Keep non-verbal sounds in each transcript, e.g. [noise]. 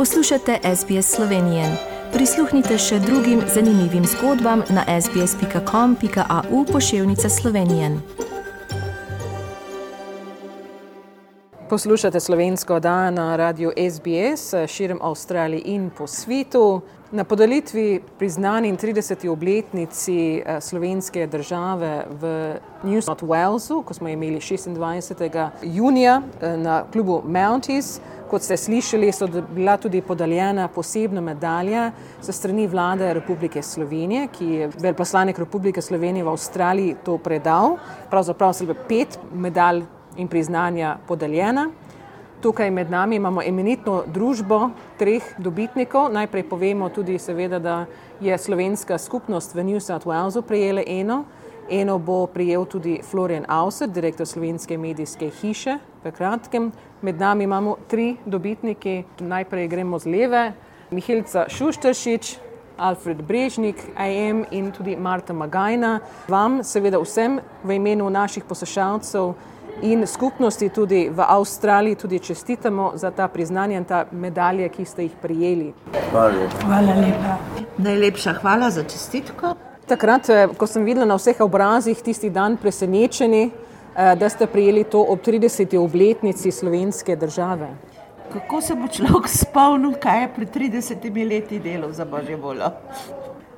Poslušate SBS Slovenijo. Prisluhnite še drugim zanimivim zgodbam na sbsp.com.au pošiljka Slovenije. Poslušate slovensko oddajo na radiju SBS širom Avstralije in po svetu. Na podelitvi priznani 30. obletnici eh, slovenske države v New South Walesu, ko smo imeli 26. junija eh, na klubu Mounties, kot ste slišali, so bila tudi podeljena posebna medalja za strani vlade Republike Slovenije, ki je veleposlanik Republike Slovenije v Avstraliji to predal. Pravzaprav so bile pet medalj in priznanja podeljena. Tukaj med nami imamo eminentno družbo treh dobitnikov. Najprej povemo tudi, seveda, da je slovenska skupnost v New South Walesu prejela eno. Eno bo prijel tudi Florian Auser, direktor slovenske medijske hiše. V kratkem, med nami imamo tri dobitnike. Najprej gremo z leve, Mihilca Šuštršič, Alfred Brežnik, AM in tudi Marta Magajna. Vam, seveda vsem v imenu naših poslušalcev in skupnosti tudi v Avstraliji tudi čestitamo za ta priznanja in ta medalje, ki ste jih prijeli. Hvala lepa. Hvala lepa. Najlepša hvala za čestitko. Takrat, eh, ko sem videla na vseh obrazih tisti dan presenečeni, eh, da ste prijeli to ob 30. obletnici slovenske države. Kako se bo človek spomnil, kaj je pred 30 leti delal za božjo voljo?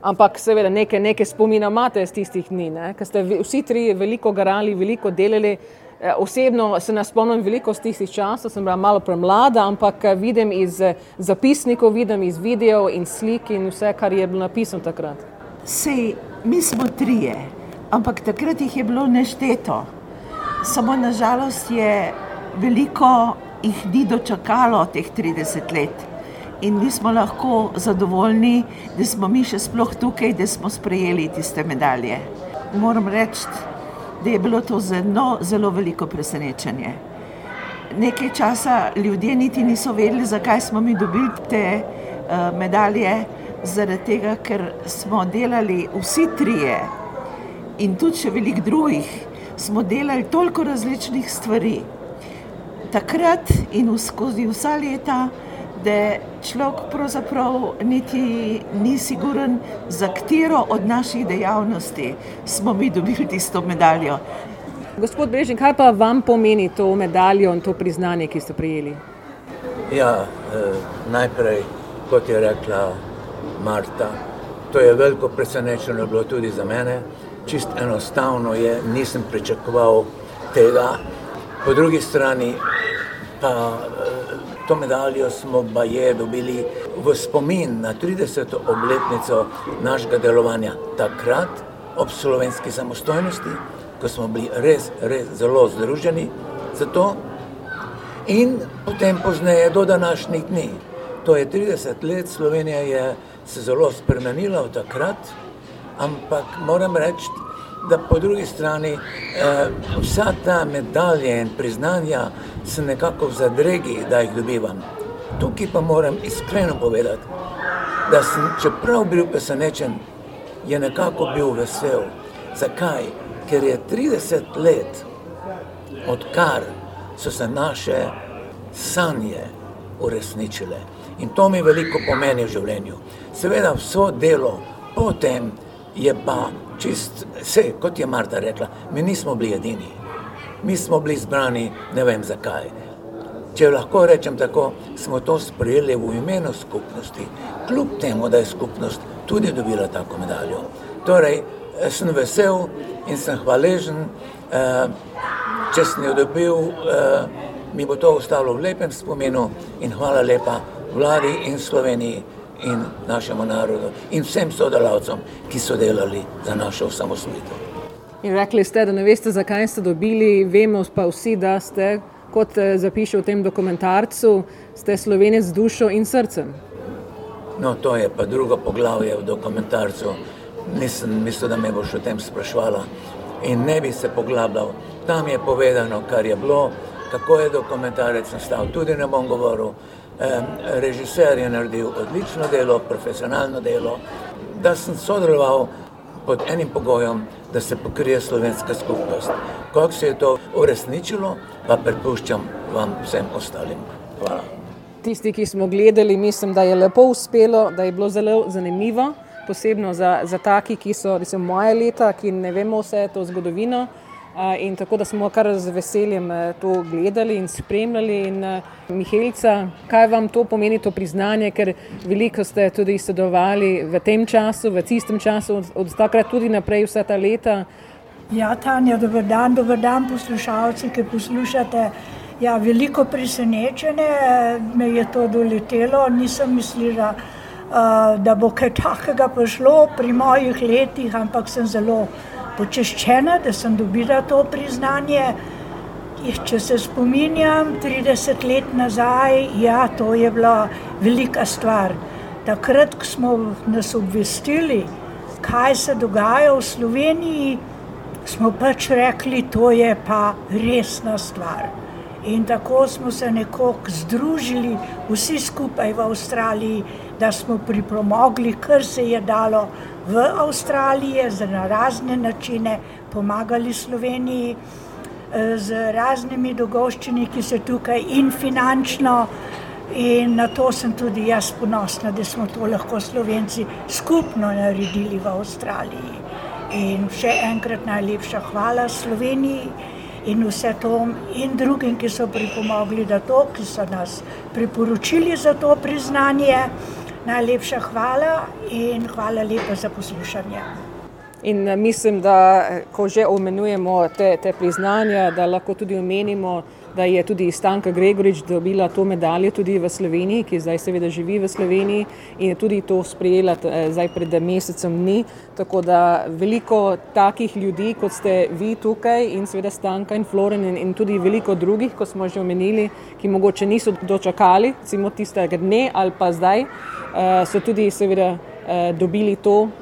Ampak seveda nekaj, nekaj spomina imate iz tistih dni, ker ste vsi tri veliko garali, veliko delali. Eh, osebno se ne spomnim veliko z tistih časov, sem bila malo premlada, ampak eh, vidim iz eh, zapisnikov, vidim iz videov in slik in vse, kar je bilo napisano takrat. Sej, mi smo trije, ampak takrat jih je bilo nešteto. Samo nažalost je veliko jih ni dočakalo teh 30 let. In mi smo lahko zadovoljni, da smo mi še sploh tukaj, da smo sprejeli tiste medalje. Moram reči, da je bilo to zelo, zelo veliko presenečenje. Nekaj časa ljudje niti niso vedeli, zakaj smo mi dobili te uh, medalje, zaradi tega, ker smo delali vsi trije in tudi še veliko drugih, smo delali toliko različnih stvari. Takrat in skozi vsa leta da človek pravzaprav niti ni siguren, za katero od naših dejavnosti smo mi dobili tisto medaljo. Gospod Brežnik, kaj pa vam pomeni to medaljo in to priznanje, ki ste prijeli? Ja, eh, najprej, kot je rekla Marta, to je veliko presenečenje bilo tudi za mene. Čist enostavno je, nisem pričakoval tega. Po drugi strani pa To medaljo smo baje dobili v spomin na 30. obletnico našega delovanja takrat ob slovenski samostojnosti, ko smo bili res, res zelo združeni za to in potem pozneje do današnjih dni. To je 30 let, Slovenija je se zelo spremenila od takrat, ampak moram reči, da po drugi strani eh, vsa ta medalja in priznanja sem nekako v zadregi, da jih dobivam. Tukaj pa moram iskreno povedati, da sem, čeprav bil presenečen, je nekako bil vesel. Zakaj? Ker je 30 let, odkar so se naše sanje uresničile. In to mi veliko pomeni v življenju. Seveda, vso delo potem je pa čist, vse, kot je Marta rekla, mi nismo bili edini mi smo bili zbrani, ne vem zakaj. Če lahko rečem tako, smo to sprejeli v imenu skupnosti, kljub temu, da je skupnost tudi dobila tako medaljo. Torej, sem vesel in sem hvaležen, eh, če sem jo dobil, eh, mi bo to ostalo v lepem spominu in hvala lepa vladi in Sloveniji in našemu narodu in vsem sodelavcem, ki so delali za našo osamosvojitev. In rekli ste, da ne veste, zakaj ste dobili, vemo pa vsi, da ste, kot eh, zapiše v tem dokumentarcu, ste slovenec z dušo in srcem. No, to je pa drugo poglavje v dokumentarcu. Nisem mislil, da me boš o tem sprašvala in ne bi se poglabljal. Tam je povedano, kar je bilo, kako je dokumentarec nastal. Tudi ne bom govoril. Režiser je naredil odlično delo, profesionalno delo, da sem sodeloval pod enim pogojem, da se pokrije slovenska skupnost. Kako se je to uresničilo, pa prepuščam vam vsem ostalim. Hvala. Tisti, ki smo gledali, mislim, da je lepo uspelo, da je bilo zelo zanimivo, posebno za, za taki, ki so recimo, moje leta, ki ne vemo vse to zgodovino. In tako da smo kar z veseljem eh, to gledali in spremljali. In, eh, Mihelca, kaj vam to pomeni, to priznanje, ker veliko ste tudi sodelovali v tem času, v tistem času, od, od takrat tudi naprej, vsa ta leta. Ja, Tanja, dober dan, dober dan, poslušalci, ki poslušate. Ja, veliko presenečenje me je to doletelo, nisem mislila, da bo kaj takega prišlo pri mojih letih, ampak sem zelo počaščena, da sem dobila to priznanje. Če se spominjam, 30 let nazaj, ja, to je bila velika stvar. Takrat, ko smo nas obvestili, kaj se dogaja v Sloveniji, smo pač rekli, to je pa resna stvar. In tako smo se nekako združili, vsi skupaj v Avstraliji, da smo pripomogli, kar se je dalo v Avstraliji, na razne načine, pomagali Sloveniji eh, z raznimi dogodščini, ki so tukaj in finančno. In na to sem tudi jaz ponosna, da smo to lahko Slovenci skupno naredili v Avstraliji. In še enkrat najlepša hvala Sloveniji in vse to in drugim, ki so pripomogli, da to, ki so nas priporočili za to priznanje. Najlepša hvala in hvala lepa za poslušanje. In eh, mislim, da eh, ko že omenujemo te, te priznanja, da lahko tudi omenimo, da je tudi Stanka Gregorič dobila to medaljo tudi v Sloveniji, ki zdaj seveda živi v Sloveniji in je tudi to sprejela eh, zdaj pred mesecem dni. Tako da veliko takih ljudi, kot ste vi tukaj in seveda Stanka in Floren in, in tudi veliko drugih, kot smo že omenili, ki mogoče niso dočakali, recimo tistega dne ali pa zdaj, so tudi seveda dobili to Eh,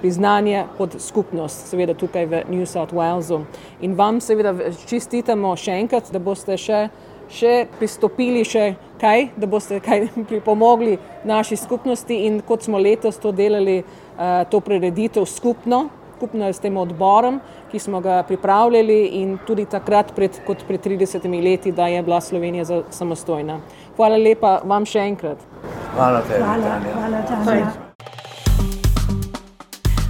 priznanje kot skupnost, seveda tukaj v New South Walesu. In vam seveda čestitamo še enkrat, da boste še, še pristopili še kaj, da boste kaj [laughs] pripomogli naši skupnosti in kot smo letos to delali, eh, to prireditev skupno, skupno s tem odborom, ki smo ga pripravljali in tudi takrat, pred, kot pred 30 leti, da je bila Slovenija samostojna. Hvala lepa vam še enkrat. Hvala tebi. Hvala, hvala, Tanja.